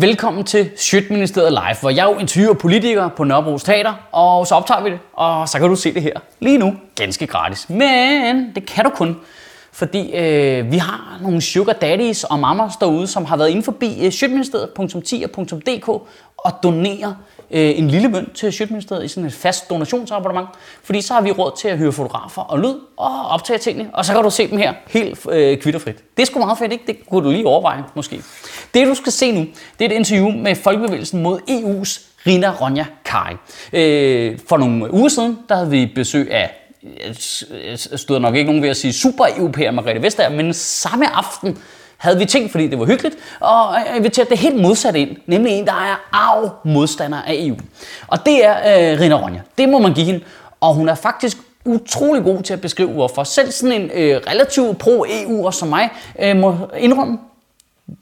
Velkommen til Sjøtministeriet Live, hvor jeg jo interviewer politikere på Nørrebro Teater, og så optager vi det, og så kan du se det her lige nu, ganske gratis. Men det kan du kun, fordi øh, vi har nogle sugar daddies og mamas derude, som har været inde forbi øh, sjøtministeriet.10.dk og donerer øh, en lille mønt til Sjøtministeriet i sådan et fast donationsabonnement. Fordi så har vi råd til at hyre fotografer og lyd og optage tingene, og så kan du se dem her helt øh, kvitterfrit. Det er sgu meget fedt, ikke? Det kunne du lige overveje, måske. Det du skal se nu, det er et interview med Folkebevægelsen mod EU's Rina Ronja Kari. Øh, for nogle uger siden, der havde vi besøg af øh, jeg øh, stod nok ikke nogen ved at sige super europæer Margrethe Vestager, men samme aften havde vi tænkt, fordi det var hyggeligt, og inviteret det helt modsatte ind, nemlig en, der er arv modstander af EU. Og det er øh, Rina Ronja. Det må man give hende. Og hun er faktisk utrolig god til at beskrive, hvorfor selv sådan en øh, relativt pro-EU som mig øh, må indrømme,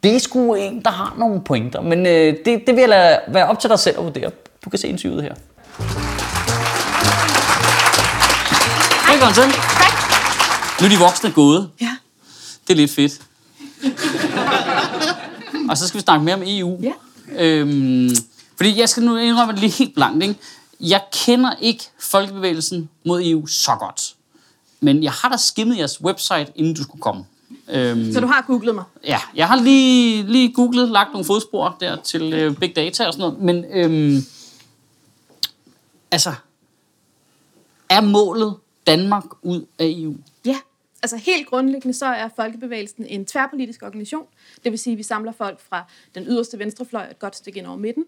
det er sgu en, der har nogle pointer. Men øh, det, det vil jeg lade være op til dig selv at vurdere. Du kan se interviewet her. Velkommen til. Tak. Nu er de voksne gået. Ja. Det er lidt fedt. Og så skal vi snakke mere om EU. Ja. Øhm, fordi jeg skal nu indrømme det lige helt blankt. Ikke? Jeg kender ikke Folkebevægelsen mod EU så godt. Men jeg har da skimmet jeres website, inden du skulle komme. Øhm, Så du har googlet mig? Ja, jeg har lige, lige googlet, lagt nogle fodspor der til øh, big data og sådan noget. Men øhm, altså, er målet Danmark ud af EU? Ja. Altså helt grundlæggende så er Folkebevægelsen en tværpolitisk organisation. Det vil sige, at vi samler folk fra den yderste venstrefløj et godt stykke ind over midten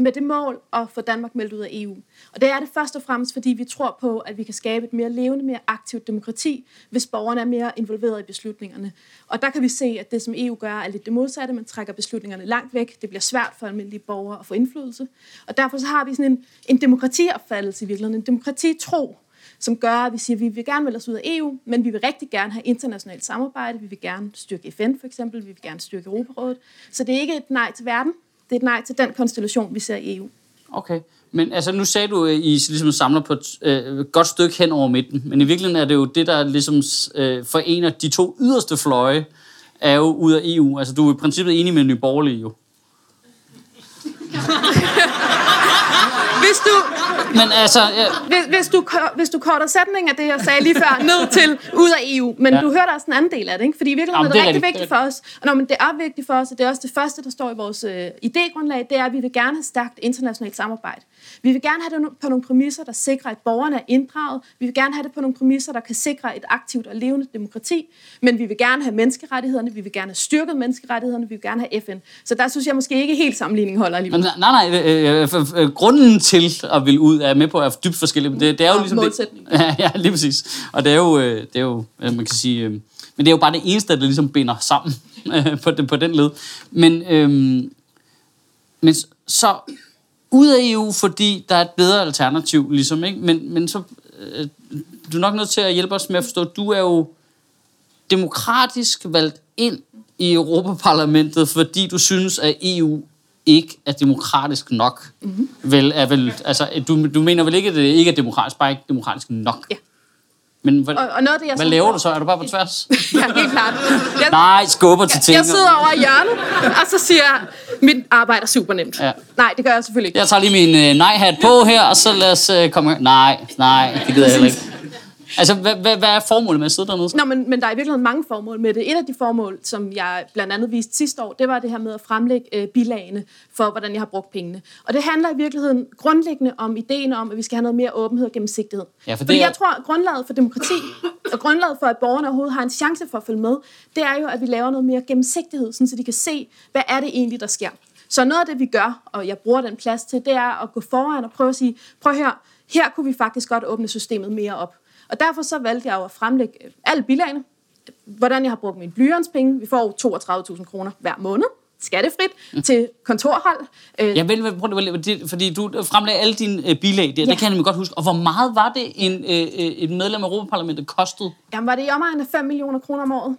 med det mål at få Danmark meldt ud af EU. Og det er det først og fremmest, fordi vi tror på, at vi kan skabe et mere levende, mere aktivt demokrati, hvis borgerne er mere involveret i beslutningerne. Og der kan vi se, at det, som EU gør, er lidt det modsatte. Man trækker beslutningerne langt væk. Det bliver svært for almindelige borgere at få indflydelse. Og derfor så har vi sådan en, en demokratiopfattelse i virkeligheden, en demokratitro, som gør, at vi siger, at vi vil gerne melde os ud af EU, men vi vil rigtig gerne have internationalt samarbejde. Vi vil gerne styrke FN for eksempel. Vi vil gerne styrke Europarådet. Så det er ikke et nej til verden. Det er et nej til den konstellation, vi ser i EU. Okay. Men altså, nu sagde du, at I ligesom samler på et øh, godt stykke hen over midten. Men i virkeligheden er det jo det, der ligesom øh, forener de to yderste fløje, er jo ud af EU. Altså, du er i princippet enig med Nye Borgerlige jo. Hvis du, Men altså, ja, hvis, hvis, du, hvis du korter sætningen af det, jeg sagde lige før, ned til ud af EU, men Ja. du hørte også en anden del af det, ikke? fordi i virkeligheden Jamen, er det det, er rigtig rigtigt, vigtigt det for os. Og når, men det er vigtigt for os, og det er også det første, der står i vores øh, idégrundlag, det er, at vi vil gerne have stærkt internationalt samarbejde. Vi vil gerne have det på nogle præmisser, der sikrer, at borgerne er inddraget. Vi vil gerne have det på nogle præmisser, der kan sikre et aktivt og levende demokrati. Men vi vil gerne have menneskerettighederne, vi vil gerne have styrket menneskerettighederne, vi vil gerne have FN. Så der synes jeg måske ikke helt sammenligning holder alligevel. men nej, nej, øh, øh, øh, øh, grunden til at ville ud er med på er dybt forskellig. Men det, det er jo Og ligesom målsætningen. Det, ja, ja, lige præcis. Og det er jo, øh, det er jo øh, man kan sige, øh, men det er jo bare det eneste, der ligesom binder sammen øh, på, den, på den led. Men, øh, men så ud af EU, fordi der er et bedre alternativ, ligesom, ikke? Men, men så, øh, du er nok nødt til at hjælpe os med at forstå, du er jo demokratisk valgt ind i Europaparlamentet, fordi du synes, at EU ikke er demokratisk nok. Mm-hmm. Vel, er vel, altså, du, du mener vel ikke, at det ikke er demokratisk, bare ikke demokratisk nok? Ja. Men hvad, Og, og noget af det, jeg hvad så- laver du så? Er du bare på tværs? Ja, helt klart. Jeg, Nej, skubber til ting. jeg sidder over i hjørnet, og så siger jeg, mit arbejde er super nemt. Ja. Nej, det gør jeg selvfølgelig ikke. Jeg tager lige min øh, nej-hat på her, og så lad os øh, komme... Nej, nej, det gider jeg heller ikke. Altså, hvad, hvad, hvad er formålet med at sidde dernede? Nå, men, men der er i virkeligheden mange formål med det. Et af de formål, som jeg blandt andet viste sidste år, det var det her med at fremlægge øh, bilagene for, hvordan jeg har brugt pengene. Og det handler i virkeligheden grundlæggende om ideen om, at vi skal have noget mere åbenhed og gennemsigtighed. Ja, for Fordi det er- jeg tror, at grundlaget for demokrati, og grundlaget for, at borgerne overhovedet har en chance for at følge med, det er jo, at vi laver noget mere gennemsigtighed, sådan så de kan se, hvad er det egentlig, der sker. Så noget af det, vi gør, og jeg bruger den plads til, det er at gå foran og prøve at sige, prøv her, her kunne vi faktisk godt åbne systemet mere op. Og derfor så valgte jeg jo at fremlægge øh, alle bilagene, hvordan jeg har brugt mine blyantspenge. Vi får 32.000 kroner hver måned, skattefrit, mm. til kontorhold. Øh, Ja, vel, prøv det, fordi du fremlagde alle dine øh, bilag der, ja. Det kan jeg nemlig godt huske. Og hvor meget var det, en, et medlem af Europaparlamentet kostede? Jamen, var det i omegnen af 5 millioner kroner om året?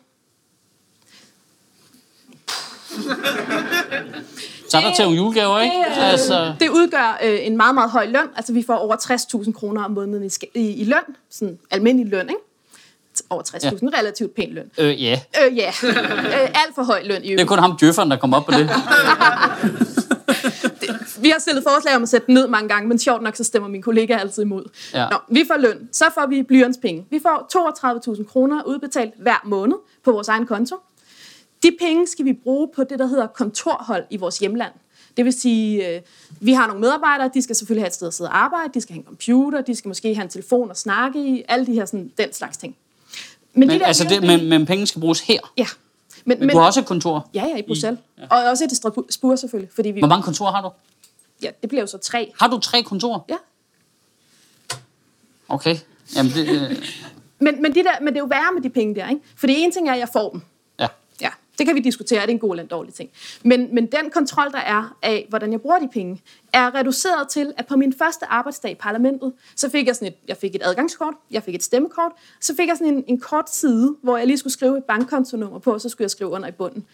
Så er der til julegaver, ikke? Det, øh, Altså, det udgør øh, en meget, meget høj løn. Altså, vi får over 60.000 kroner om måneden i, i, i løn. Sådan almindelig løn, ikke? over 60.000. Ja. Relativt pæn løn. Øh, ja. Øh, ja. øh, alt for høj løn i Det er øvrigt. kun ham djøfferen, der kom op på det. Vi har stillet forslag om at sætte den ned mange gange, men sjovt nok, så stemmer min kollega altid imod. Ja. Nå, vi får løn. Så får vi blyantspenge. Vi får 32.000 kroner udbetalt hver måned på vores egen konto. De penge skal vi bruge på det, der hedder kontorhold i vores hjemland. Det vil sige, øh, vi har nogle medarbejdere, de skal selvfølgelig have et sted at sidde og arbejde, de skal have en computer, de skal måske have en telefon at snakke i, alle de her sådan, den slags ting. Men, de der altså det, men, men penge skal bruges her. Ja. Men, Men du har også et kontor. Ja, ja, i Bruxelles. I, ja. Og også i Strasbourg selvfølgelig, fordi vi... Hvor mange kontorer har du? Ja, det bliver jo så tre. Har du tre kontorer? Ja. Okay. Jamen, det, øh, Men, men, de der, men det er jo værre med de penge der, ikke? Fordi en ting er, at jeg får dem. Det kan vi diskutere, er det en god eller en dårlig ting. Men, men den kontrol, der er af, hvordan jeg bruger de penge, er reduceret til, at på min første arbejdsdag i parlamentet, så fik jeg sådan et, jeg fik et adgangskort, jeg fik et stemmekort, så fik jeg sådan en, en kort side, hvor jeg lige skulle skrive et bankkontonummer på, og så skulle jeg skrive under i bunden.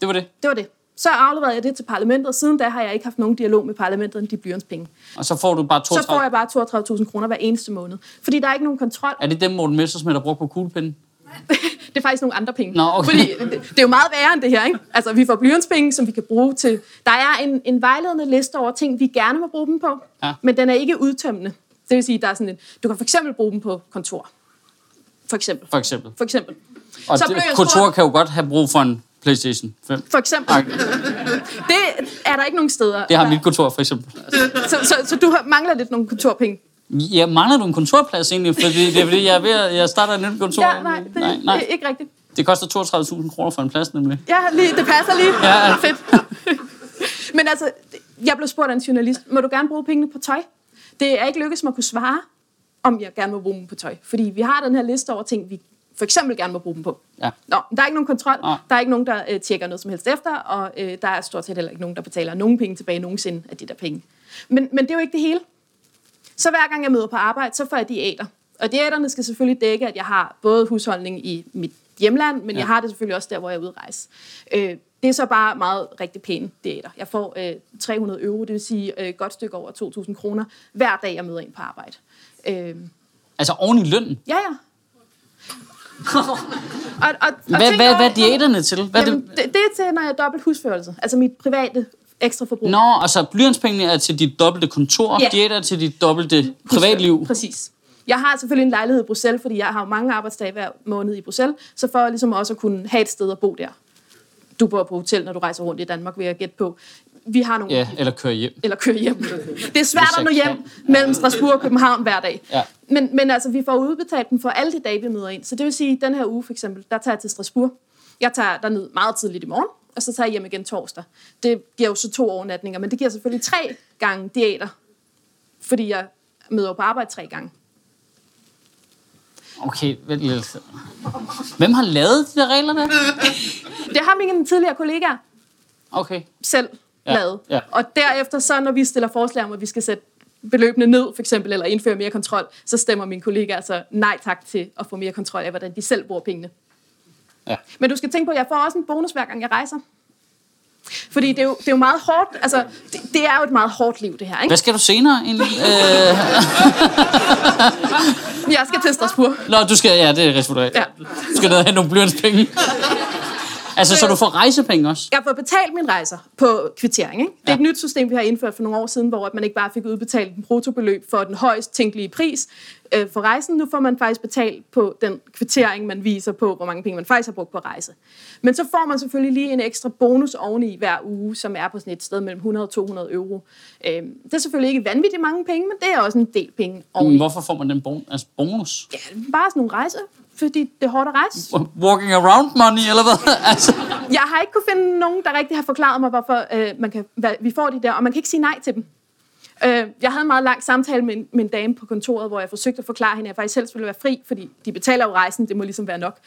Det var det. Det var det. Så afleverede jeg det til parlamentet, og siden da har jeg ikke haft nogen dialog med parlamentet om de blyantspenge. Og så får du bare Så får 32. jeg bare 32.000 kroner hver eneste måned. Fordi der er ikke nogen kontrol. Er det dem, Morten Messersmith har brugt på kuglepinden? Det er faktisk nogle andre penge. Nå, okay. Fordi det, det er jo meget værre end det her, ikke? Altså, vi får blyantspenge, som vi kan bruge til... Der er en, en vejledende liste over ting, vi gerne må bruge dem på, Ja. men den er ikke udtømmende. Det vil sige, der er sådan en... Du kan for eksempel bruge dem på kontor. For eksempel. For eksempel. For eksempel. Og Så det, kontor kan jo godt have brug for en Playstation 5. For eksempel. Okay. Det er der ikke nogen steder. Det har mit kontor, for eksempel. Så, så, så du mangler lidt nogle kontorpenge. Jeg mangler du en kontorplads egentlig, fordi det er fordi, jeg er ved at, jeg starter et nyt kontor. Ja, nej, det, nej, det nej. er ikke rigtigt. Det koster 32.000 kroner for en plads, nemlig. Ja, lige, det passer lige. Ja, ja. Fedt. Men altså, jeg blev spurgt af en journalist, må du gerne bruge pengene på tøj? Det er ikke lykkedes mig at kunne svare, om jeg gerne må bruge dem på tøj. Fordi vi har den her liste over ting, vi for eksempel gerne må bruge dem på. Ja. Nå, der er ikke nogen kontrol, Nej. der er ikke nogen, der øh, tjekker noget som helst efter, og øh, der er stort set heller ikke nogen, der betaler nogen penge tilbage nogensinde af de der penge. Men, men det er jo ikke det hele. Så hver gang jeg møder på arbejde, så får jeg diæter. Og diæterne skal selvfølgelig dække, at jeg har både husholdning i mit hjemland, men ja. Jeg har det selvfølgelig også der, hvor jeg er ude at rejse. Øh, det er så bare meget rigtig pæne diæter. Jeg får øh, 300 euro, det vil sige øh, godt stykke over 2.000 kroner, hver dag jeg møder ind på arbejde. Øh, Altså oven i lønnen. ja, ja. og, og, og Hvad, hvad, hvad er diæterne til? Hvad Jamen, det? det, det er til, når jeg er dobbelt husførelse. Altså mit private ekstra forbrug. Nå, altså blyantspengene er til dit dobbelte kontor, Ja. diæter er til dit dobbelte privatliv. Præcis. Jeg har selvfølgelig en lejlighed i Bruxelles, fordi jeg har mange arbejdsdage hver måned i Bruxelles, så for ligesom også at kunne have et sted at bo der. Du bor på hotel, når du rejser rundt i Danmark, vil jeg gætte på. Vi har nogle Ja, eller køre hjem. eller køre hjem. Det er svært at nå hjem mellem Strasbourg og København hver dag. Ja. Men, men altså, vi får udbetalt den for alle de dage, vi møder ind. Så det vil sige, at den her uge for eksempel, der tager jeg til Strasbourg. Jeg tager derned meget tidligt i morgen, og så tager jeg hjem igen torsdag. Det giver jo så to overnatninger, men det giver selvfølgelig tre gange diæter, fordi jeg møder på arbejde tre gange. Okay, vent lidt. Hvem har lavet de der regler der? Det har mine tidligere kollegaer Okay. selv Ja, lavet. ja. Og derefter, så når vi stiller forslag om, at vi skal sætte beløbene ned, for eksempel, eller indføre mere kontrol, så stemmer mine kollegaer altså nej tak til at få mere kontrol af, hvordan de selv bruger pengene. Ja. Men du skal tænke på, at jeg får også en bonus, hver gang jeg rejser. Fordi det er jo, det er jo meget hårdt, altså, det, det er jo et meget hårdt liv, det her, ikke? Hvad skal du senere egentlig? Øh, Jeg skal til Strasbourg. nå, du skal, ja, det er resultat. Ja. Du skal ned og have nogle blyantspenge. Altså, så du får rejsepenge også? Jeg får betalt mine rejser på kvittering. Ikke? Det er et nyt system, vi har indført for nogle år siden, hvor man ikke bare fik udbetalt en bruttobeløb for den højst tænkelige pris øh, for rejsen. Nu får man faktisk betalt på den kvittering, man viser på, hvor mange penge man faktisk har brugt på rejse. Men så får man selvfølgelig lige en ekstra bonus oveni hver uge, som er på sådan et sted mellem 100 og 200 euro. Øh, det er selvfølgelig ikke vanvittigt mange penge, men det er også en del penge oveni. Hvorfor får man den bon- altså bonus? Ja, bare sådan nogle rejser, fordi det er hårdt at rejse. Walking around money, eller hvad? altså, Jeg har ikke kunne finde nogen, der rigtig har forklaret mig, hvorfor øh, man kan, hvad, vi får de der, og man kan ikke sige nej til dem. Øh, jeg havde en meget lang samtale med en, med en dame på kontoret, hvor jeg forsøgte at forklare hende, at jeg faktisk helst ville være fri, fordi de betaler jo rejsen, det må ligesom være nok.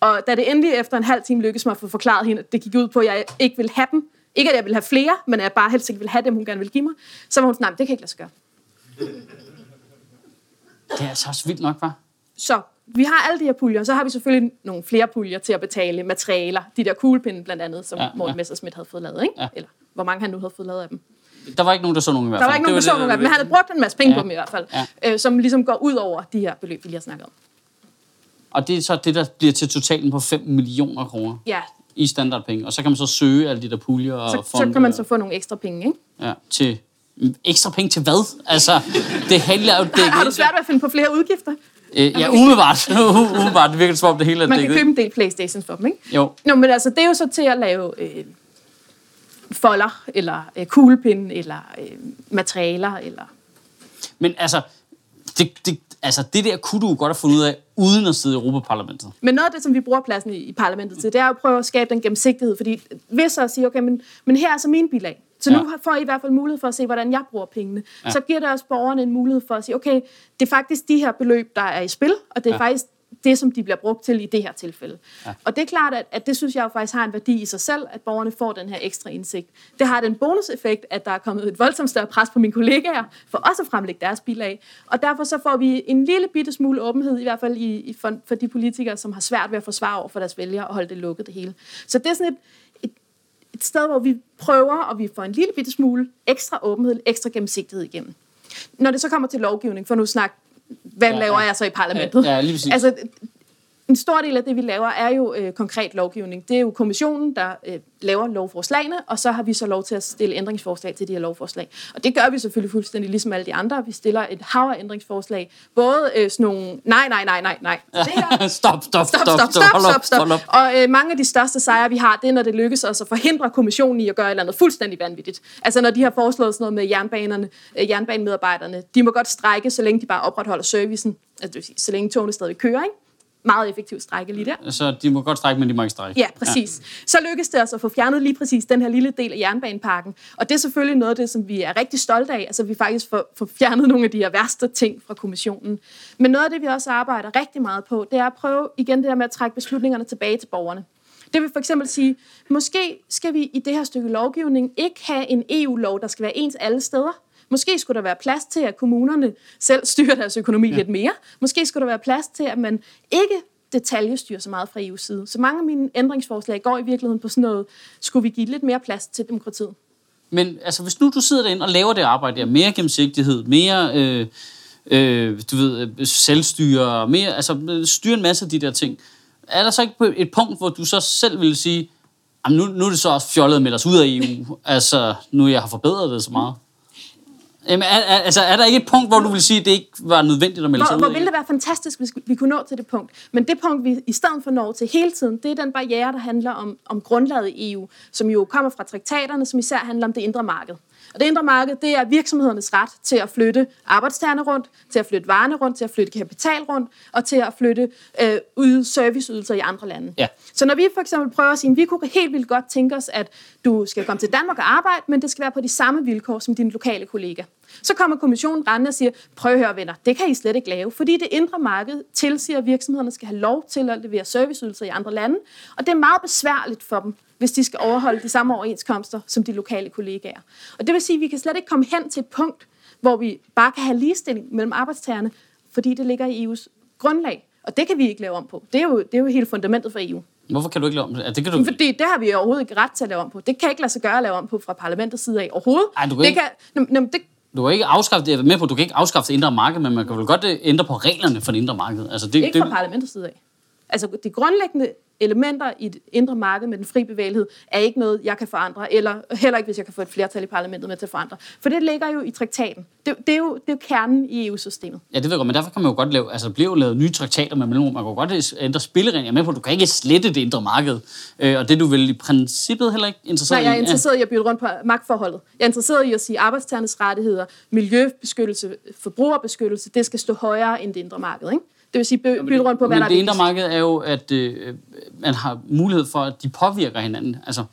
Og da det endelig efter en halv time lykkedes mig at få forklaret hende, at det gik ud på, at jeg ikke ville have dem, ikke at jeg ville have flere, men at jeg bare helst ikke ville have dem, hun gerne ville give mig, så var hun sådan, nej, det kan ikke lade sig gøre. det er altså også vildt nok, var. Så vi har alle de her puljer, så har vi selvfølgelig nogle flere puljer til at betale materialer. De der kuglepinde blandt andet, som Ja, ja, Morten. Messersmith havde fået lavet, ikke? Ja. Eller hvor mange han nu havde fået lavet af dem. Der var ikke nogen, der så nogen i hvert Der fald. var ikke nogen, der Det så det, nogen af dem, men han havde brugt en masse penge Ja. på dem i hvert fald, Ja. øh, som ligesom går ud over de her beløb, vi lige har snakket om. Og det er så det, der bliver til totalen på 5 millioner kroner Ja, i standardpenge. Og så kan man så søge alle de der puljer og så, så fonde kan man så få nogle ekstra penge, ikke? Ja, til ekstra penge til hvad? Altså, det handler jo dækket Har, har du svært ved at finde på flere udgifter? Øh, ja, umiddelbart. umiddelbart. Det virker som om det hele er Man kan købe en del Playstations for dem, ikke? Jo. Nå, men altså, det er jo så til at lave øh, folder, eller øh, kuglepinde, eller øh, materialer, eller... Men altså det, det, altså, det der kunne du jo godt have fundet ud af, uden at sidde i Europaparlamentet. Men noget af det, som vi bruger pladsen i, i parlamentet til, det er jo at prøve at skabe den gennemsigtighed, fordi hvis så siger, okay, men, men her er så min bilag, så nu Ja. ja. får I i hvert fald mulighed for at se, hvordan jeg bruger pengene. Ja. Så giver det også borgerne en mulighed for at sige, okay, det er faktisk de her beløb, der er i spil, og det er Ja. faktisk det, som de bliver brugt til i det her tilfælde. Ja. Og det er klart, at, at det synes jeg jo faktisk har en værdi i sig selv, at borgerne får den her ekstra indsigt. Det har den bonuseffekt, at der er kommet et voldsomt større pres på mine kollegaer, for også at fremlægge deres bilag. Og derfor så får vi en lille bitte smule åbenhed, i hvert fald i, i for, for de politikere, som har svært ved at forsvare over for deres vælgere og holde det lukket det hele. Så det er sådan et, et, sted, hvor vi prøver, og vi får en lille bitte smule ekstra åbenhed, ekstra gennemsigtighed igennem. Når det så kommer til lovgivning, for nu snak, hvad Ja, ja, laver ja. jeg så i parlamentet? Ja, lige præcis. Altså, en stor del af det, vi laver, er jo øh, konkret lovgivning. Det er jo kommissionen, der øh, laver lovforslagene, og så har vi så lov til at stille ændringsforslag til de her lovforslag. Og det gør vi selvfølgelig fuldstændig ligesom alle de andre. Vi stiller et hav af ændringsforslag. Både øh, sådan nogle, nej, nej, nej, nej, nej. Det her, stop, stop, Stop, stop, stop, stop, op, stop. hold op. Og øh, mange af de største sejre, vi har, det er, når det lykkes os at forhindre kommissionen i at gøre et eller andet fuldstændig vanvittigt. Altså når de har foreslået sådan noget med jernbanerne, øh, jernbanemedarbejderne, de må godt strække, så længe de bare opretholder servicen. Altså det vil sige, så længe togene stadig kører, ikke? Meget effektivt strække lige der. Så de må godt strække, men de må ikke strække. Ja, præcis. Ja. Så lykkes det altså at få fjernet lige præcis den her lille del af jernbaneparken. Og det er selvfølgelig noget af det, som vi er rigtig stolte af. Altså vi faktisk får, får fjernet nogle af de her værste ting fra kommissionen. Men noget af det, vi også arbejder rigtig meget på, det er at prøve igen det der med at trække beslutningerne tilbage til borgerne. Det vil for eksempel sige, måske skal vi i det her stykke lovgivning ikke have en EU-lov, der skal være ens alle steder. Måske skulle der være plads til, at kommunerne selv styrer deres økonomi ja. lidt mere. Måske skulle der være plads til, at man ikke detaljestyrer så meget fra EU's side. Så mange af mine ændringsforslag går i virkeligheden på sådan noget, skulle vi give lidt mere plads til demokratiet? Men altså, hvis nu du sidder derinde og laver det arbejde der, mere gennemsigtighed, mere øh, øh, du ved, øh, selvstyre, mere, altså styre en masse af de der ting, er der så ikke et punkt, hvor du så selv vil sige, "Jamen, nu, nu er det så også fjollet at melde os ud af EU, altså nu jeg har forbedret det så meget? Jamen, er, er, altså, er der ikke et punkt, hvor du vil sige, at det ikke var nødvendigt at melde sig Hvor, ud hvor ville det være fantastisk, hvis vi kunne nå til det punkt. Men det punkt, vi i stedet for når til hele tiden, det er den barriere, der handler om, om grundlaget i EU, som jo kommer fra traktaterne, som især handler om det indre marked. Og det indre marked, det er virksomhedernes ret til at flytte arbejdstagerne rundt, til at flytte varerne rundt, til at flytte kapital rundt, og til at flytte øh, yde serviceydelser i andre lande. Ja. Så når vi for eksempel prøver at sige, at vi kunne helt vildt godt tænke os, at du skal komme til Danmark og arbejde, men det skal være på de samme vilkår som dine lokale kollega. Så kommer kommissionen rendende og siger, prøv at høre venner, det kan I slet ikke lave, fordi det indre marked tilsiger, at virksomhederne skal have lov til at levere serviceydelser i andre lande, og det er meget besværligt for dem, hvis de skal overholde de samme overenskomster som de lokale kollegaer. Og det vil sige, at vi kan slet ikke komme hen til et punkt, hvor vi bare kan have ligestilling mellem arbejdstagerne, fordi det ligger i EU's grundlag. Og det kan vi ikke lave om på. Det er jo, det er jo hele fundamentet for EU. Hvorfor kan du ikke lave om det? Kan du... Fordi det har vi overhovedet ikke ret til at lave om på. Det kan ikke lade sig gøre at lave om på fra parlamentets side af overhovedet. Ej, du kan det ikke- kan, Nå, nå, det, Du kan ikke afskaffe jeg er med på, du kan ikke afskaffe det indre marked, men man kan vel godt øh, ændre på reglerne for det indre marked. Altså, det, ikke det, fra parlamentets side af. Altså, de grundlæggende elementer i det indre marked med den fri bevægelighed er ikke noget, jeg kan forandre, eller heller ikke, hvis jeg kan få et flertal i parlamentet med til at forandre. For det ligger jo i traktaten. Det, det, er, jo, det er jo kernen i EU-systemet. Ja, det ved jeg godt, men derfor kan man jo godt lave, altså der bliver jo lavet nye traktater med mellemrum. Man kan jo godt ændre spilleregler Jeg er med på, du kan ikke slette det indre marked. Øh, og det er du vel i princippet heller ikke interesseret Nej, jeg er i? interesseret i at bytte rundt på magtforholdet. Jeg er interesseret i at sige, at arbejdstagernes rettigheder, miljøbeskyttelse, forbrugerbeskyttelse, det skal stå højere end det indre marked. Ikke? Det vil sige, by- bytte rundt på, hvad men der er det indre marked er jo, at øh, man har mulighed for, at de påvirker hinanden. Altså,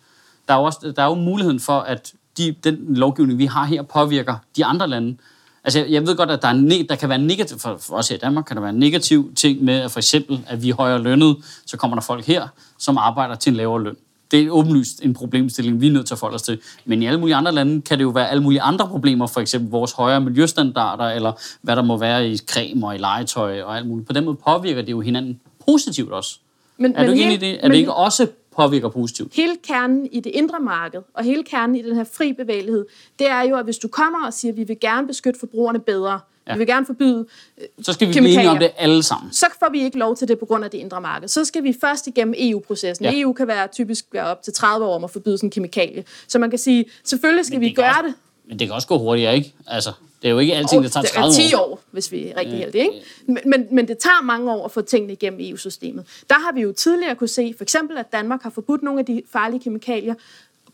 der er jo, også, der er jo muligheden for, at de, den lovgivning, vi har her, påvirker de andre lande. Altså, jeg, ved godt, at der, er ne- der kan være negativ, for, for os her i Danmark, kan der være negativ ting med, at for eksempel, at vi er højere lønnet, så kommer der folk her, som arbejder til en lavere løn. Det er åbenlyst en problemstilling, vi er nødt til at forholde os til. Men i alle mulige andre lande kan det jo være alle mulige andre problemer, for eksempel vores højere miljøstandarder, eller hvad der må være i creme og i legetøj og alt muligt. På den måde påvirker det jo hinanden positivt også. Men, Er du ikke enig i det? At men det ikke også påvirker positivt? hele kernen i det indre marked, og hele kernen i den her fri bevægelighed, det er jo, at hvis du kommer og siger, at vi vil gerne beskytte forbrugerne bedre, Ja. Vi vil gerne forbyde øh, Så skal vi blive enige om det alle sammen. Så får vi ikke lov til det på grund af det indre marked. Så skal vi først igennem EU-processen. Ja. EU kan være typisk være op til 30 år om at forbyde sådan en kemikalie. Så man kan sige, selvfølgelig skal vi det gøre også- det. Men det kan også gå hurtigere, ikke? Altså, det er jo ikke alting, der tager det 30 er 10 år. år, hvis vi er rigtig heldige. Ikke? Men, men, men det tager mange år at få tingene igennem EU-systemet. Der har vi jo tidligere kunne se, for eksempel, at Danmark har forbudt nogle af de farlige kemikalier,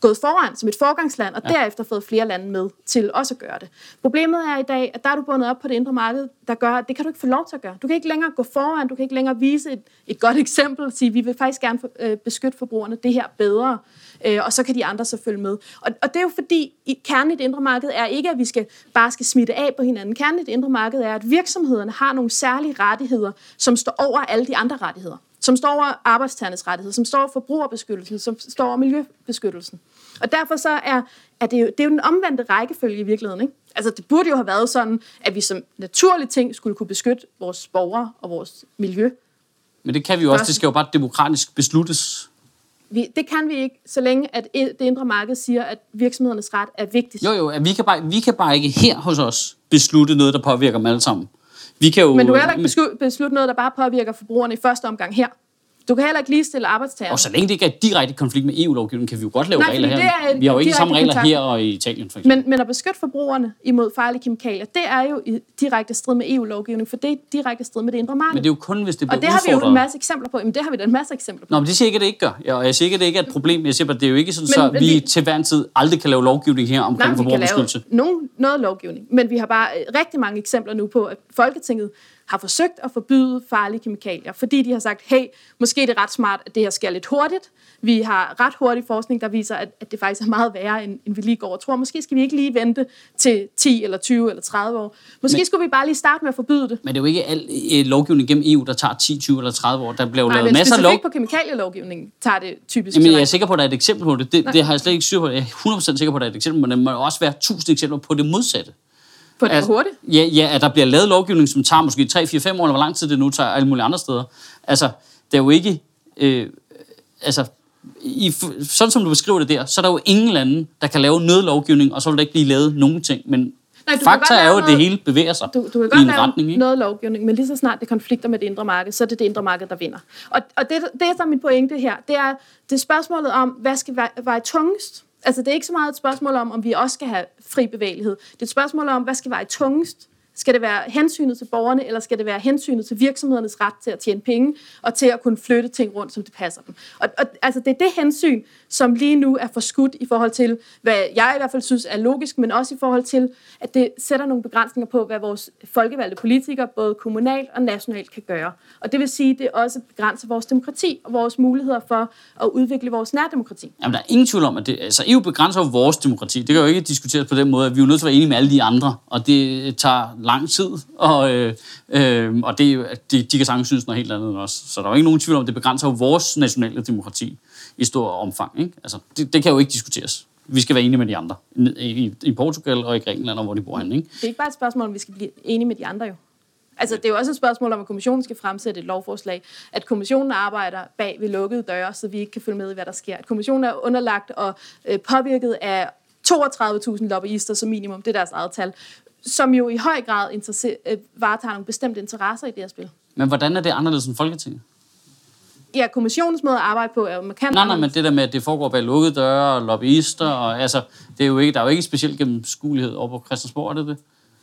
gået foran som et forgangsland, og ja. derefter fået flere lande med til også at gøre det. Problemet er i dag, at der er du bundet op på det indre marked, der gør, at det kan du ikke få lov til at gøre. Du kan ikke længere gå foran, du kan ikke længere vise et, et godt eksempel, og sige, vi vil faktisk gerne for, øh, beskytte forbrugerne det her bedre, øh, og så kan de andre så følge med. Og, og det er jo fordi, i, kernen i det indre marked er ikke, at vi skal, bare skal smitte af på hinanden. Kernen i det indre marked er, at virksomhederne har nogle særlige rettigheder, som står over alle de andre rettigheder som står over arbejdstagernes rettigheder, som står over forbrugerbeskyttelsen, som står over miljøbeskyttelsen. Og derfor så er, er det, jo, det er jo den omvendte rækkefølge i virkeligheden. Ikke? Altså det burde jo have været sådan, at vi som naturlig ting skulle kunne beskytte vores borgere og vores miljø. Men det kan vi jo også. Det skal jo bare demokratisk besluttes. Vi, det kan vi ikke, så længe at det indre marked siger, at virksomhedernes ret er vigtigst. Jo, jo, at vi kan, bare, vi kan bare ikke her hos os beslutte noget, der påvirker dem alle sammen. Vi kan jo... Men du kan heller ikke beslutte noget, der bare påvirker forbrugerne i første omgang her. Du kan heller ikke ligestille arbejdstager. Og så længe det ikke er direkte konflikt med EU-lovgivningen, kan vi jo godt lave Nej, regler her. er vi har jo ikke samme regler kontakt. her og i Italien, for eksempel. Men, men at beskytte forbrugerne imod farlige kemikalier, det er jo i direkte strid med EU-lovgivning, for det er direkte strid med det indre marked. Men det er jo kun, hvis det bliver og det har vi jo udfordret. en masse eksempler på. Jamen, det har vi da en masse eksempler på. Nå, men det siger ikke, at det ikke gør. Og jeg siger ikke, at det ikke er et problem. Jeg siger bare, at det er jo ikke sådan, Men- så vi, vi- til hver en tid aldrig kan lave lovgivning her omkring Nej, vi kan lave forbrugerbeskyttelse. nogen, noget lovgivning, men vi har bare øh, rigtig mange eksempler nu på, at Folketinget har forsøgt at forbyde farlige kemikalier, fordi de har sagt, hey, måske er det ret smart, at det her sker lidt hurtigt. Vi har ret hurtig forskning, der viser, at, at det faktisk er meget værre, end, end vi lige går og tror. Måske skal vi ikke lige vente til 10 eller 20 eller 30 år. Måske Men- skulle vi bare lige starte med at forbyde det. Men det er jo ikke al øh, lovgivning gennem EU, der tager 10, 20 eller 30 år. Der bliver jo Nej, lavet masser af lov... på kemikalielovgivningen tager det typisk Jamen, jeg er sikker på, at der er et eksempel på det. Det, det har jeg slet ikke styr på. Jeg er 100% sikker på, at der er et eksempel, men der må også være 1000 eksempler på det modsatte. På det for hurtigt. Ja, ja, at der bliver lavet lovgivning, som tager måske 3, 4, 5 år, eller hvor lang tid det nu tager alle mulige andre steder. Altså, det er jo ikke... Øh, altså, i, sådan som du beskriver det der, så er der jo ingen lande, der kan lave noget lovgivning, og så vil der ikke blive lavet nogen ting. Men Nej, du fakta er jo, at det hele bevæger sig Du, du kan i godt en lave retning. Ikke? noget lovgivning, men lige så snart det konflikter med det indre marked, så er det det indre marked, der vinder. Og, og det, det er så min pointe her, det er, det er spørgsmålet om, hvad skal veje tungest? Altså, det er ikke så meget et spørgsmål om, om vi også skal have fri bevægelighed. Det er et spørgsmål om, hvad skal veje tungest? Skal det være hensynet til borgerne, eller skal det være hensynet til virksomhedernes ret til at tjene penge, og til at kunne flytte ting rundt, som det passer dem? Og, og altså, det er det hensyn, som lige nu er forskudt i forhold til, hvad jeg i hvert fald synes er logisk, men også i forhold til, at det sætter nogle begrænsninger på, hvad vores folkevalgte politikere, både kommunalt og nationalt, kan gøre. Og det vil sige, at det også begrænser vores demokrati og vores muligheder for at udvikle vores nærdemokrati. Jamen, der er ingen tvivl om, at det, altså, EU begrænser jo vores demokrati. Det kan jo ikke diskuteres på den måde, at vi er jo nødt til at være enige med alle de andre, og det tager lang tid, og, øh, øh, og det, er de, de kan sagtens synes noget helt andet end os. Så der er jo ikke nogen tvivl om, at det begrænser jo vores nationale demokrati i stor omfang. Ikke? Altså, det, det kan jo ikke diskuteres. Vi skal være enige med de andre. I, i, i Portugal og i Grækenland, og hvor de bor henne. Ikke? Det er ikke bare et spørgsmål, om vi skal blive enige med de andre jo. Altså, det er jo også et spørgsmål om, at kommissionen skal fremsætte et lovforslag. At kommissionen arbejder bag ved lukkede døre, så vi ikke kan følge med i, hvad der sker. At kommissionen er underlagt og øh, påvirket af 32.000 lobbyister som minimum, det er deres eget tal, som jo i høj grad interesser- øh, varetager nogle bestemte interesser i det her spil. Men hvordan er det anderledes end Folketinget? Ja, kommissionens måde at arbejde på er jo markant Nej, nej, men det der med, at det foregår bag lukkede døre og lobbyister, og altså, det er jo ikke, der er jo ikke specielt gennemskuelighed over på Christiansborg, er det det?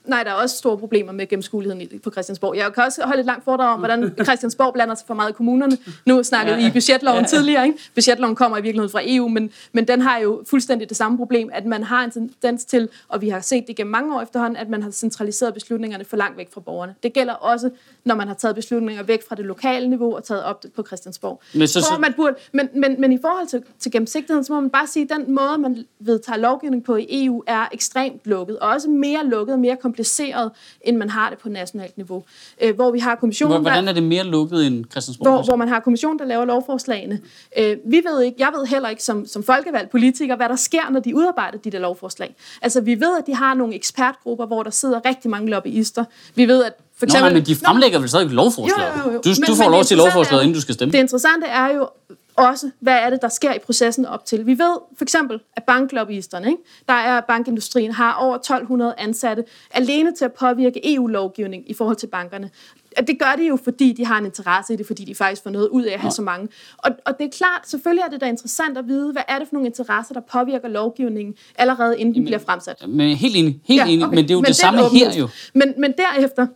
Nej, der er også store problemer med gennemskueligheden på Christiansborg. Jeg kan også holde et langt foredrag om, hvordan Christiansborg blander sig for meget i kommunerne. Nu snakkede I i budgetloven tidligere, ikke? Budgetloven kommer i virkeligheden fra EU, men, men den har jo fuldstændig det samme problem, at man har en tendens til, og vi har set det gennem mange år efterhånden, at man har centraliseret beslutningerne for langt væk fra borgerne. Det gælder også, når man har taget beslutninger væk fra det lokale niveau og taget op på Christiansborg. Men så- så- man burde, men, men, men i forhold til, til gennemsigtigheden, så må man bare sige, at den måde, man vedtager lovgivning på i EU, er ekstremt lukket, og også mere lukket, mere kompliceret, end man har det på nationalt niveau. Øh, hvor vi har kommissionen, Hvordan der, er det mere lukket end Christiansborg? hvor, hvor man har kommission, der laver lovforslagene. Øh, vi ved ikke, jeg ved heller ikke som, som folkevalgt politiker, hvad der sker, når de udarbejder de der lovforslag. Altså, vi ved, at de har nogle ekspertgrupper, hvor der sidder rigtig mange lobbyister. Vi ved, at for Nå, eksempel... nej, men de fremlægger vel stadig lovforslaget? Jo, jo, jo. Du, Men- du får men lov til lovforslaget, er- inden du skal stemme. Det interessante er jo, også, hvad er det, der sker i processen op til. Vi ved for eksempel, at banklobbyisterne, ikke? der er bankindustrien, har over 1200 ansatte alene til at påvirke EU-lovgivning i forhold til bankerne. Og det gør de jo, fordi de har en interesse i det, fordi de faktisk får noget ud af at have så mange. Og, og det er klart, selvfølgelig er det da interessant at vide, hvad er det for nogle interesser, der påvirker lovgivningen, allerede inden den bliver fremsat. Men helt enig, helt ja, okay. enig, men det er jo men det, det samme her jo. Men, men derefter,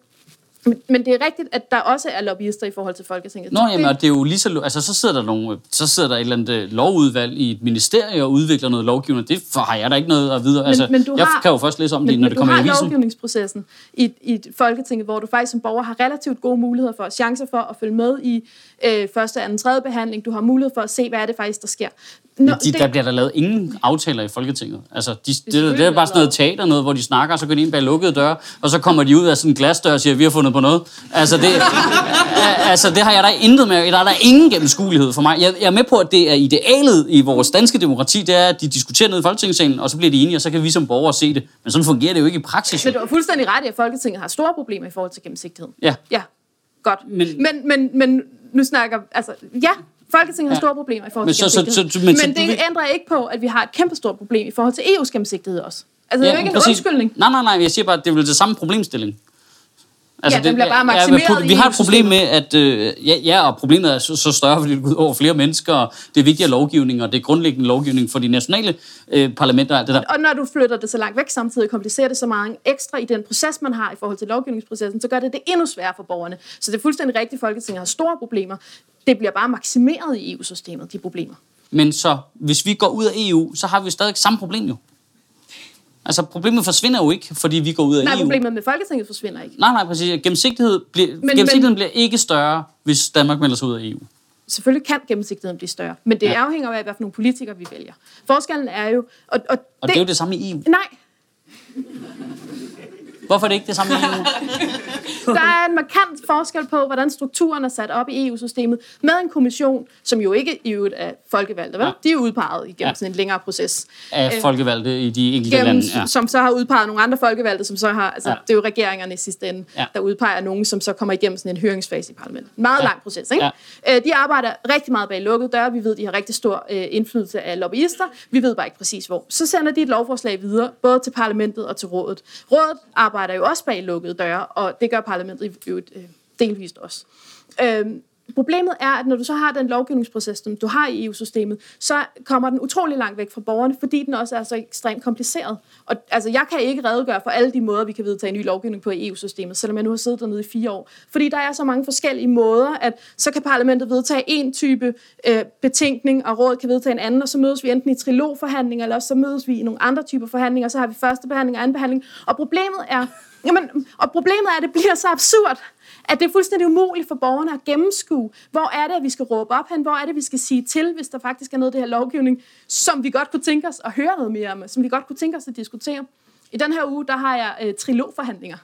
men, men det er rigtigt, at der også er lobbyister i forhold til Folketinget. Nå, jamen, og det er jo lige så... Altså, så sidder der, nogle, så sidder der et eller andet øh, lovudvalg i et ministerie og udvikler noget lovgivning. Det har jeg da ikke noget at vide. Altså, men, men du jeg har, kan jo først læse om men, det, når det kommer i avisen. Men du har lovgivningsprocessen i, i Folketinget, hvor du faktisk som borger har relativt gode muligheder for, chancer for at følge med i øh, første, anden, tredje behandling. Du har mulighed for at se, hvad er det faktisk, der sker. Nå, de, det... Der bliver der lavet ingen aftaler i Folketinget. Altså, de, det, det, det er bare sådan noget teater, noget, hvor de snakker, og så går de ind bag lukkede døre, og så kommer de ud af sådan en glasdør og siger, vi har fundet på noget. Altså, det, altså, det har jeg da intet med. Der er der ingen gennemskuelighed for mig. Jeg, jeg er med på, at det er idealet i vores danske demokrati, det er, at de diskuterer ned i Folketingssalen, og så bliver de enige, og så kan vi som borgere se det. Men sådan fungerer det jo ikke i praksis. Men du har fuldstændig ret i, at Folketinget har store problemer i forhold til gennemsigtighed. Ja. Ja, godt. Men, men, men, men nu snakker... Altså, ja, Folketinget har store problemer i forhold til så, så, så, men, men det ændrer ikke på, at vi har et kæmpe stort problem i forhold til EU's gennemsigtighed også. Altså, ja, det er jo ikke en præcis. undskyldning. Nej, nej, nej, jeg siger bare, at det er vel det samme problemstilling. Altså, ja, den bliver bare maksimeret ja, Vi har et problem med, at øh, ja, ja, og problemet er så, så større, fordi det går over flere mennesker, og det er vigtigere lovgivning, og det er grundlæggende lovgivning for de nationale øh, parlamenter. Og, det der. og når du flytter det så langt væk samtidig, komplicerer det så meget ekstra i den proces, man har i forhold til lovgivningsprocessen, så gør det det endnu sværere for borgerne. Så det er fuldstændig rigtigt, Folketinget har store problemer. Det bliver bare maksimeret i EU-systemet, de problemer. Men så, hvis vi går ud af EU, så har vi stadig samme problem jo. Altså, problemet forsvinder jo ikke, fordi vi går ud af nej, EU. Nej, problemet med Folketinget forsvinder ikke. Nej, nej, præcis. Gennemsigtighed, bliver, men, gennemsigtigheden men, bliver ikke større, hvis Danmark melder sig ud af EU. Selvfølgelig kan gennemsigtigheden blive større, men det ja. afhænger af, hvad for nogle politikere vi vælger. Forskellen er jo... Og, og, og det, det er jo det samme i EU. Nej, Hvorfor er det ikke det samme i EU? Der er en markant forskel på, hvordan strukturen er sat op i EU-systemet med en kommission, som jo ikke i øvrigt er folkevalgte. Vel? Ja. De er udpeget igennem ja. sådan en længere proces. Af øh, folkevalgte i de enkelte gennem, lande. Ja. Som så har udpeget nogle andre folkevalgte, som så har... Altså, ja. Det er jo regeringerne i sidste ende, ja. der udpeger nogen, som så kommer igennem sådan en høringsfase i parlamentet. Meget ja. lang proces, ikke? Ja. Øh, de arbejder rigtig meget bag lukkede døre. Vi ved, de har rigtig stor øh, indflydelse af lobbyister. Vi ved bare ikke præcis hvor. Så sender de et lovforslag videre, både til parlamentet og til rådet. Rådet arbejder jo også bag lukkede døre, og det gør parlamentet i øvrigt øh, delvist også. Øhm, Problemet er, at når du så har den lovgivningsproces, som du har i EU-systemet, så kommer den utrolig langt væk fra borgerne, fordi den også er så ekstremt kompliceret. Og altså, jeg kan ikke redegøre for alle de måder, vi kan vedtage ny lovgivning på i EU-systemet, selvom jeg nu har siddet dernede i fire år. Fordi der er så mange forskellige måder, at så kan parlamentet vedtage en type øh, betænkning, og rådet kan vedtage en anden, og så mødes vi enten i trilogforhandlinger, eller også så mødes vi i nogle andre typer forhandlinger, og så har vi første behandling og anden behandling. Og problemet er, jamen, og problemet er, at det bliver så absurd, at det er fuldstændig umuligt for borgerne at gennemskue, hvor er det, at vi skal råbe op hen, hvor er det, vi skal sige til, hvis der faktisk er noget af det her lovgivning, som vi godt kunne tænke os at høre noget mere om, som vi godt kunne tænke os at diskutere. I den her uge, der har jeg øh, trilogforhandlinger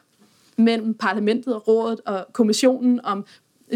mellem parlamentet og rådet og kommissionen om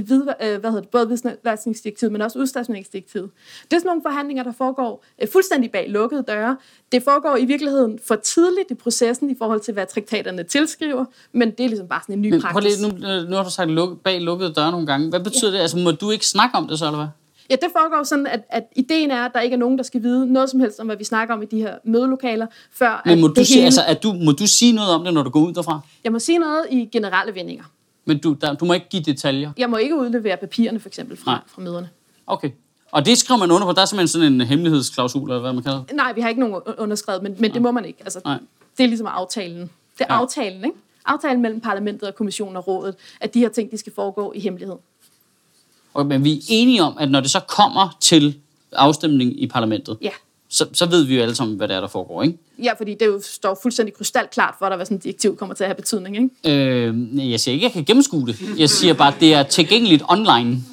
vid, øh, hvad hedder det, både hvidvaskningsdirektivet, men også udstationeringsdirektivet. Det er sådan nogle forhandlinger, der foregår øh, fuldstændig bag lukkede døre. Det foregår i virkeligheden for tidligt i processen i forhold til, hvad traktaterne tilskriver, men det er ligesom bare sådan en ny men, praksis. Lige, nu, nu har du sagt luk, bag lukkede døre nogle gange. Hvad betyder ja. det? Altså, må du ikke snakke om det så, eller hvad? Ja, det foregår sådan, at, at ideen er, at der ikke er nogen, der skal vide noget som helst om, hvad vi snakker om i de her mødelokaler, før Men må, at du, sige, hele... altså, at du, må du sige noget om det, når du går ud derfra? Jeg må sige noget i generelle vendinger. Men du, der, du må ikke give detaljer? Jeg må ikke udlevere papirerne, for eksempel, fra, fra møderne. Okay. Og det skriver man under på? Der er simpelthen sådan en hemmelighedsklausul, eller hvad man kalder det? Nej, vi har ikke nogen underskrevet, men, men det må man ikke. Altså, Nej. Det er ligesom aftalen. Det er ja. aftalen, ikke? Aftalen mellem parlamentet og kommissionen og rådet, at de her ting, de skal foregå i hemmelighed. Okay, men vi er enige om, at når det så kommer til afstemning i parlamentet, ja så, så ved vi jo alle sammen, hvad det er, der foregår, ikke? Ja, fordi det jo står fuldstændig krystalklart for dig, hvad sådan et direktiv kommer til at have betydning, ikke? Øh, jeg siger ikke, at jeg kan gennemskue det. Jeg siger bare, at det er tilgængeligt online.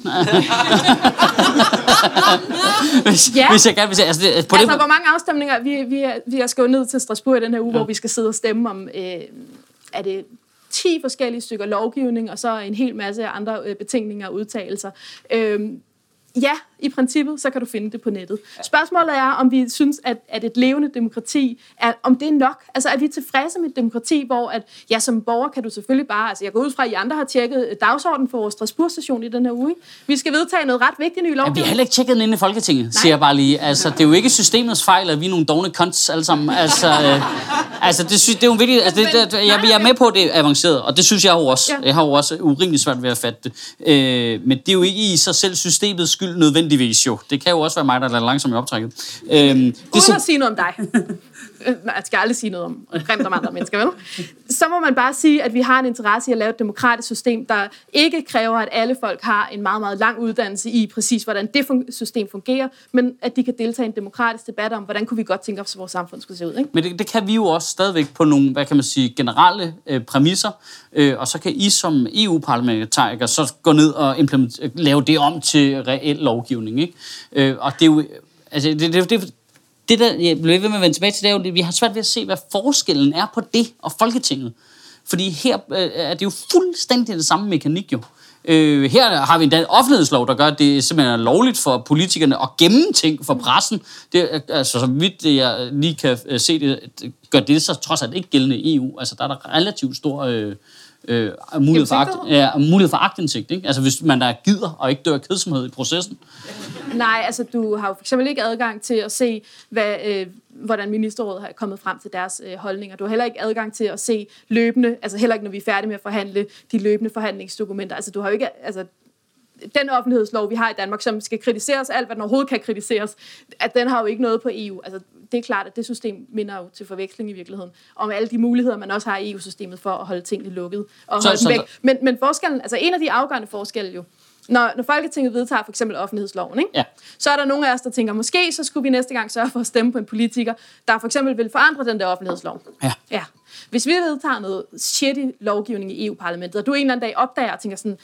hvis, ja. hvis jeg kan, hvis jeg, altså, det, på altså, det... hvor mange afstemninger, vi, vi, vi er skåret ned til Strasbourg i den her uge, ja. hvor vi skal sidde og stemme om, øh, er det 10 forskellige stykker lovgivning, og så en hel masse andre øh, betænkninger og udtalelser. Øh, ja, i princippet, så kan du finde det på nettet. Spørgsmålet er, om vi synes, at, at et levende demokrati, er, om det er nok. Altså, er vi tilfredse med et demokrati, hvor at, ja, som borger kan du selvfølgelig bare, altså jeg går ud fra, at I andre har tjekket dagsordenen for vores Strasbourg-station i den her uge. Vi skal vedtage noget ret vigtigt ny Ja, vi lovgivning. har heller ikke tjekket den inde i Folketinget, siger jeg bare lige. Altså, det er jo ikke systemets fejl, at vi er nogle dogne cunts alle sammen. Altså, øh, altså det, synes, det er jo vigtigt. Altså, det, det, jeg, jeg er med på, at det er avanceret, og det synes jeg jo også. Ja. Jeg har jo også urimeligt svært ved at fatte det. Øh, men det er jo ikke i sig selv systemets skyld nødvendigvis jo. Det kan jo også være mig, der er lidt langsom i optrækket. Øh, det er Uden så, at sige noget om dig. Øh, nej, jeg skal aldrig sige noget om grimt om andre mennesker, vel? Så må man bare sige, at vi har en interesse i at lave et demokratisk system, der ikke kræver, at alle folk har en meget, meget lang uddannelse i præcis, hvordan det fun- system fungerer, men at de kan deltage i en demokratisk debat om, hvordan kunne vi godt tænke os, at vores samfund skulle se ud, ikke? Men det, det kan vi jo også stadigvæk på nogle, hvad kan man sige, generelle øh, præmisser, øh, og så kan I som EU-parlamentarikere så gå ned og lave det om til reel lovgivning, ikke? Øh, og det er jo, altså det, det, det, det der, jeg bliver ved med at vende tilbage til, det er jo, at vi har svært ved at se, hvad forskellen er på det og Folketinget. Fordi her øh, er det jo fuldstændig det samme mekanik jo. Øh, her har vi endda en offentlighedslov, der gør, at det simpelthen er lovligt for politikerne at gemme ting for pressen. Det, altså, så vidt jeg lige kan øh, se det, gør det så trods alt ikke gældende i EU. Altså, der er der relativt stor øh, øh, mulighed, for akt, ja, mulighed for agtindsigt. Ikke? Altså, hvis man der gider og ikke dør kedsomhed i processen. Nej, altså du har jo eksempel ikke adgang til at se, hvad, øh, hvordan ministerrådet har kommet frem til deres øh, holdninger. Du har heller ikke adgang til at se løbende, altså heller ikke når vi er færdige med at forhandle de løbende forhandlingsdokumenter. Altså du har jo ikke, altså den offentlighedslov, vi har i Danmark, som skal kritiseres, alt hvad den overhovedet kan kritiseres, at den har jo ikke noget på EU. Altså, det er klart, at det system minder jo til forveksling i virkeligheden, om alle de muligheder, man også har i EU-systemet for at holde tingene lukket og Så- holde så dem væk. Men, men forskellen, altså en af de afgørende forskelle jo, når, når Folketinget vedtager for eksempel offentlighedsloven, ikke? Ja. så er der nogle af os, der tænker, måske så skulle vi næste gang sørge for at stemme på en politiker, der for eksempel vil forandre den der offentlighedslov. Ja. Ja. Hvis vi vedtager noget shitty lovgivning i EU-parlamentet, og du en eller anden dag opdager og tænker sådan,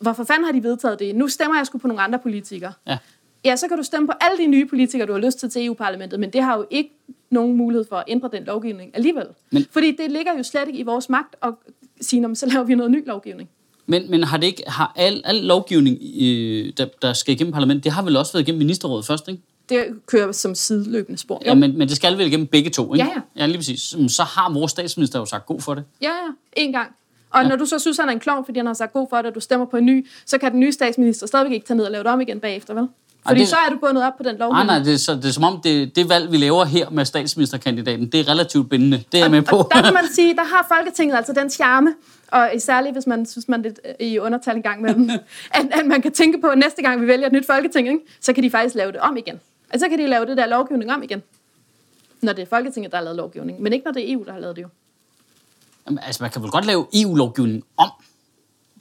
hvorfor fanden har de vedtaget det? Nu stemmer jeg sgu på nogle andre politikere. Ja. Ja, så kan du stemme på alle de nye politikere, du har lyst til til EU-parlamentet, men det har jo ikke nogen mulighed for at ændre den lovgivning alligevel. Men-. Fordi det ligger jo slet ikke i vores magt at sige, "Nå, men så laver vi noget ny lovgivning. Men, men har det ikke, har al, al lovgivning, øh, der, der skal igennem parlamentet, det har vel også været igennem ministerrådet først, ikke? Det kører som sideløbende spor. Ja, men, men det skal vel igennem begge to, ikke? Ja, ja. Ja, lige præcis. Så har vores statsminister jo sagt god for det. Ja, ja. En gang. Og ja. når du så synes, han er en klovn, fordi han har sagt god for det, og du stemmer på en ny, så kan den nye statsminister stadigvæk ikke tage ned og lave det om igen bagefter, vel? Fordi det- så er du bundet op på den Nej, lovgivning. nej, det er, så, det er som om, det, det valg, vi laver her med statsministerkandidaten, det er relativt bindende. Det er jeg med på. Og der kan man sige, der har Folketinget altså den charme, og særligt hvis man synes, man er lidt øh, i undertal en gang med dem, at, at man kan tænke på, at næste gang vi vælger et nyt Folketing, ikke, så kan de faktisk lave det om igen. Altså så kan de lave det der lovgivning om igen. Når det er Folketinget, der har lavet lovgivning. Men ikke når det er EU, der har lavet det jo. Altså, man kan vel godt lave EU-lovgivning om.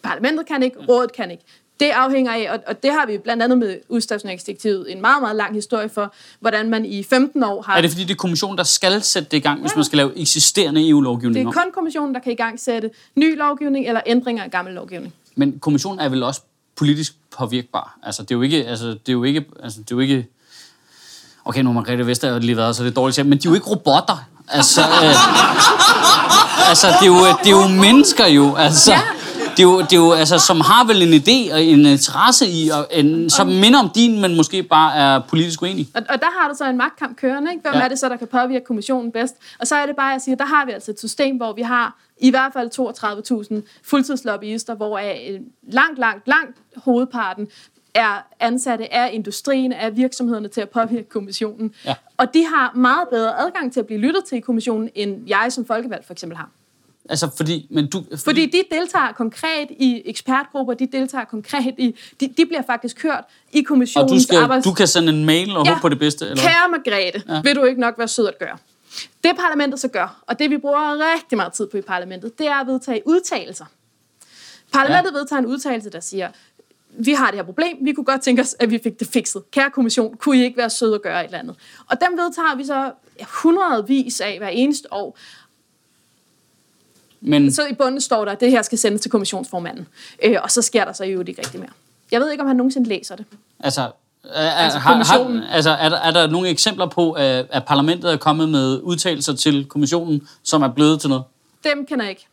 Parlamentet kan ikke, rådet kan ikke. Det afhænger af, og, og det har vi blandt andet med udstationeringsdirektivet en meget, meget lang historie for, hvordan man i 15 år har... Er det fordi, det er kommissionen, der skal sætte det i gang, hvis man skal lave eksisterende EU-lovgivning det er kun kommissionen, der kan i gang sætte ny lovgivning eller ændringer af gammel lovgivning. Men kommissionen er vel også politisk påvirkbar. Altså, det er jo ikke... Altså, det er jo ikke, altså, det er jo ikke Okay, nu har Margrethe Vestager lige været, så det er dårligt men de er jo ikke robotter. Altså, øh, altså det, er jo, det er jo mennesker jo. Altså, det er jo, det er jo, altså, som har vel en idé og en interesse i, og en, som minder om din, men måske bare er politisk uenig. Og, og der har du så en magtkamp kørende, ikke? Hvem Ja. ja. er det så, der kan påvirke kommissionen bedst? Og så er det bare, at jeg siger, der har vi altså et system, hvor vi har i hvert fald 32.000 fuldtidslobbyister, hvor langt, langt, langt hovedparten er ansatte af industrien, af virksomhederne til at påvirke kommissionen. Ja. Og de har meget bedre adgang til at blive lyttet til i kommissionen, end jeg som folkevalgt for eksempel har. Altså, fordi... Men du, fordi, Fordi de deltager konkret i ekspertgrupper, de deltager konkret i... De, de bliver faktisk hørt i og kommissionens du, skal, arbejds... du kan sende en mail og ja. håbe på det bedste, eller? Kære Margrethe, ja. vil du ikke nok være sød at gøre? Det parlamentet så gør, og det vi bruger rigtig meget tid på i parlamentet, det er at vedtage udtalelser. Parlamentet ja. vedtager en udtalelse, der siger, vi har det her problem, vi kunne godt tænke os, at vi fik det fikset. Kære kommission, kunne I ikke være søde at gøre et eller andet? Og dem vedtager vi så hundredvis af hver eneste år. Men, Så i bunden står der, at det her skal sendes til kommissionsformanden. Øh, og så sker der så jo ikke rigtig mere. Jeg ved ikke, om han nogensinde læser det. altså... Er, Altså, har, har, altså er, der, er der nogle eksempler på, at, at parlamentet er kommet med udtalelser til kommissionen, som er blevet til noget? Dem kender jeg ikke.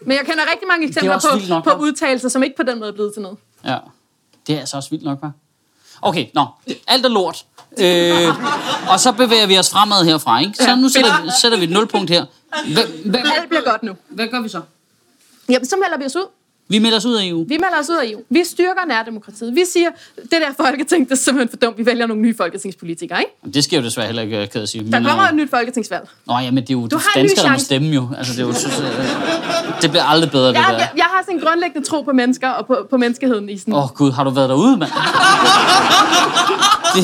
Men jeg kender rigtig mange eksempler vildt nok, på, på udtalelser, som ikke på den måde er blevet til noget. Ja. Det er altså også vildt nok, hva'? Okay, nå. Alt er lort. Øh, og så bevæger vi os fremad herfra, ikke? Så nu sætter, vi- sætter vi et nulpunkt her. Hvad, hvad, Alt bliver godt nu. hvad gør vi så? Jamen, så melder vi os ud. Vi melder os ud af EU. Vi melder os ud af EU. Vi styrker nærdemokratiet. Vi siger, det der folketing, det er simpelthen for dumt. Vi vælger nogle nye folketingspolitikere, ikke? Jamen, Det sker jo desværre heller ikke, øh, ked at sige. Der Men, kommer øh, et nyt folketingsvalg. Nå ja, men det er jo Du har danskere, der må stemme jo. Altså, det, er jo, det bliver aldrig bedre, det Jeg, der. jeg, jeg har sådan en grundlæggende tro på mennesker og på, på menneskeheden i sådan... Åh oh, gud, har du været derude, mand? det,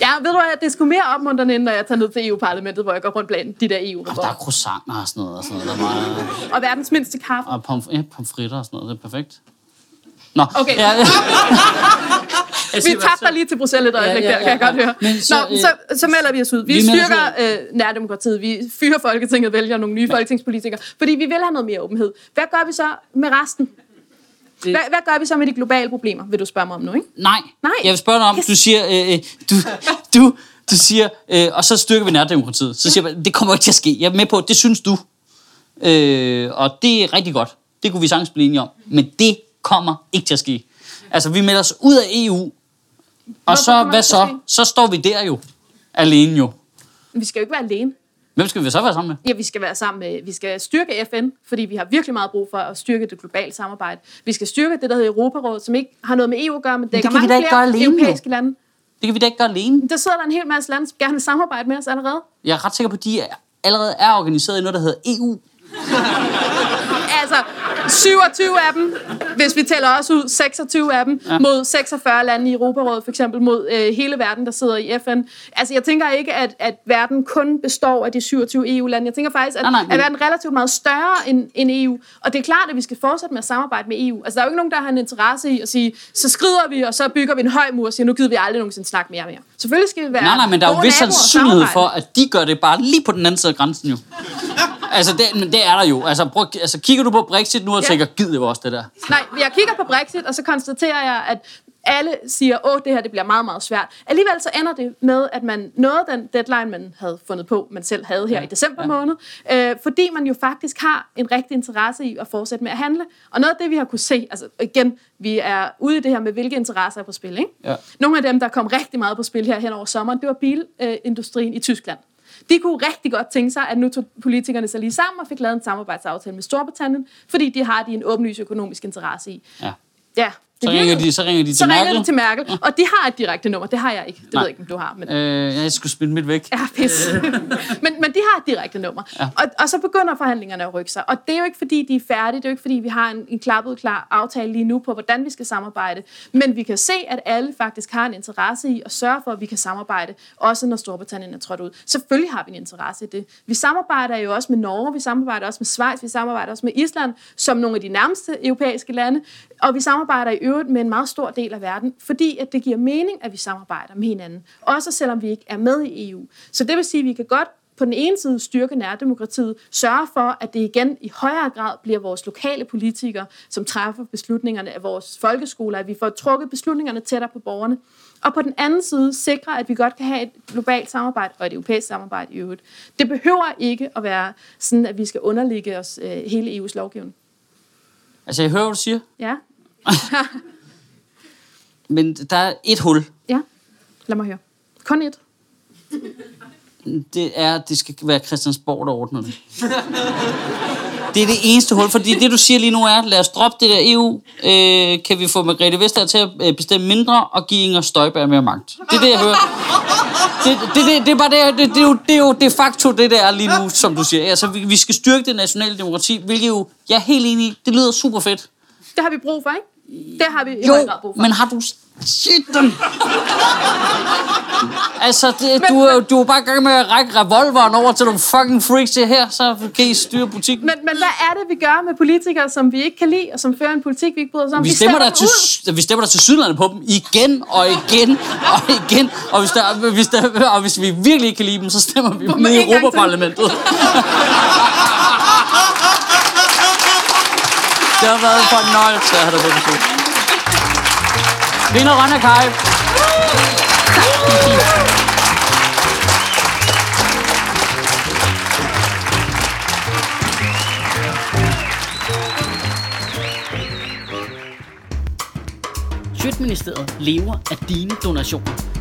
Ja, ved du hvad, det er sgu mere opmuntrende, end når jeg tager ned til EU-parlamentet, hvor jeg går rundt blandt de der eu der er croissanter og sådan noget. Og, sådan noget. Der er meget, Og verdens mindste kaffe. og pomf, ja, pomfritter og sådan noget. Det er perfekt. Nå, Okay. Ja, ja. Vi tabte lige til Bruxelles et øjeblik Ja, ja, der, kan jeg ja, godt ja. høre. Men så, Nå, øh, så, så melder vi os ud. Vi, vi styrker øh, nærdemokratiet. Vi fyrer Folketinget, vælger nogle nye folketingspolitikere, fordi vi vil have noget mere åbenhed. Hvad gør vi så med resten? Hvad, hvad gør vi så med de globale problemer, vil du spørge mig om nu, ikke? Nej. Nej. Jeg vil spørge dig om, Yes. du siger, øh, øh, du, du, du siger, øh, og så styrker vi nærdemokratiet. Så siger jeg, det kommer ikke til at ske. Jeg er med på, det synes du. Øh, og det er rigtig godt. Det kunne vi sagtens blive enige om. Men det kommer ikke til at ske. Altså, vi melder os ud af EU, og så, kommer hvad det så? Så står vi der jo. Alene jo. Vi skal jo ikke være alene. Hvem skal vi så være sammen med? Ja, vi skal være sammen med, vi skal styrke FN, fordi vi har virkelig meget brug for at styrke det globale samarbejde. Vi skal styrke det, der hedder Europarådet, som ikke har noget med EU at gøre, men dækker kan vi mange da ikke flere gøre alene, jo. europæiske lande. Det kan vi da ikke gøre alene. Der sidder der en hel masse lande, som gerne vil samarbejde med os allerede. Jeg er ret sikker på, at de er, allerede er organiseret i noget, der hedder EU. Altså, 27 af dem, hvis vi tæller også ud, 26 af dem, ja. mod 46 lande i Europarådet, for eksempel mod øh, hele verden, der sidder i FN. Altså, jeg tænker ikke, at, at verden kun består af de 27 EU-lande. Jeg tænker faktisk, at, Nej, nej, men- at verden er relativt meget større end, end EU. Og det er klart, at vi skal fortsætte med at samarbejde med EU. Altså, der er jo ikke nogen, der har en interesse i at sige, så skrider vi, og så bygger vi en høj mur og siger, nu gider vi aldrig nogensinde snakke mere mere. Selvfølgelig skal vi være Nej, nej, men der er jo vis og sandsynlighed for, at de gør det bare lige på den anden side af grænsen jo. Altså, det, men det er der jo. Altså, prøv, altså kigger du på Brexit nu og Ja. tænker, gid det var også det der. Nej, jeg kigger på Brexit, og så konstaterer jeg, at alle siger, åh, det her det bliver meget, meget svært. Alligevel så ender det med, at man nåede den deadline, man havde fundet på, man selv havde her Ja, i december ja. måned, øh, fordi man jo faktisk har en rigtig interesse i at fortsætte med at handle. Og noget af det, vi har kunne se, altså igen, vi er ude i det her med, hvilke interesser er på spil. Ikke? Ja. Nogle af dem, der kom rigtig meget på spil her hen over sommeren, det var bilindustrien i Tyskland. De kunne rigtig godt tænke sig, at nu tog politikerne sig lige sammen og fik lavet en samarbejdsaftale med Storbritannien, fordi de har de en åbenlys økonomisk interesse i. Ja. Ja, Så ringer, de, så ringer de til så ringer Merkel. de til Merkel, og de har et direkte nummer. Det har jeg ikke. Det Nej. ved jeg ikke, om du har. Men... Øh, jeg skulle spille mit væk. Ja, pis. men, men de har et direkte nummer. Ja. Ja. Og, og så begynder forhandlingerne at rykke sig. Og det er jo ikke, fordi de er færdige. Det er jo ikke, fordi vi har en, en klappet klar aftale lige nu på, hvordan vi skal samarbejde. Men vi kan se, at alle faktisk har en interesse i at sørge for, at vi kan samarbejde, også når Storbritannien er trådt ud. Selvfølgelig har vi en interesse i det. Vi samarbejder jo også med Norge, vi samarbejder også med Schweiz, vi samarbejder også med Island, som nogle af de nærmeste europæiske lande. Og vi samarbejder i øvrigt med en meget stor del af verden, fordi at det giver mening, at vi samarbejder med hinanden. Også selvom vi ikke er med i EU. Så det vil sige, at vi kan godt på den ene side styrke nærdemokratiet, sørge for, at det igen i højere grad bliver vores lokale politikere, som træffer beslutningerne af vores folkeskoler, at vi får trukket beslutningerne tættere på borgerne. Og på den anden side sikre, at vi godt kan have et globalt samarbejde og et europæisk samarbejde i øvrigt. Det behøver ikke at være sådan, at vi skal underlægge os øh, hele EU's lovgivning. Altså, jeg hører, hvad du siger. Ja? Men der er et hul. Ja? Lad mig høre. Kun et. Det er, det skal være Christiansborg, der ordner det. Det er det eneste hul, fordi det du siger lige nu er, lad os droppe det der EU, øh, kan vi få Margrethe Vestager til at øh, bestemme mindre og give Inger Støjberg mere magt. Det er det, jeg hører. Det, det, det, det er bare det, det, det, er jo, det er jo de facto det, der er lige nu, som du siger. Altså, vi, vi skal styrke det nationale demokrati, hvilket jo, jeg er helt enig i, det lyder super fedt. Det har vi brug for, ikke? Det har vi i høj Jo, grad brug for. men har du set dem? altså, det, du, er, du er bare i gang med at række revolveren over til nogle fucking freaks det her, så kan I styre butikken. Men, men hvad er det, vi gør med politikere, som vi ikke kan lide, og som fører en politik, vi ikke bryder os om? Vi stemmer, der til, ud. vi stemmer der til sydlandet på dem igen og igen og igen. Og hvis, der, hvis, der, og hvis vi virkelig ikke kan lide dem, så stemmer vi dem dem ned i. Europaparlamentet. Det har været en fornøjelse at have dig på besøg. Vinder Rønne Kai. Sjøtministeriet lever af dine donationer.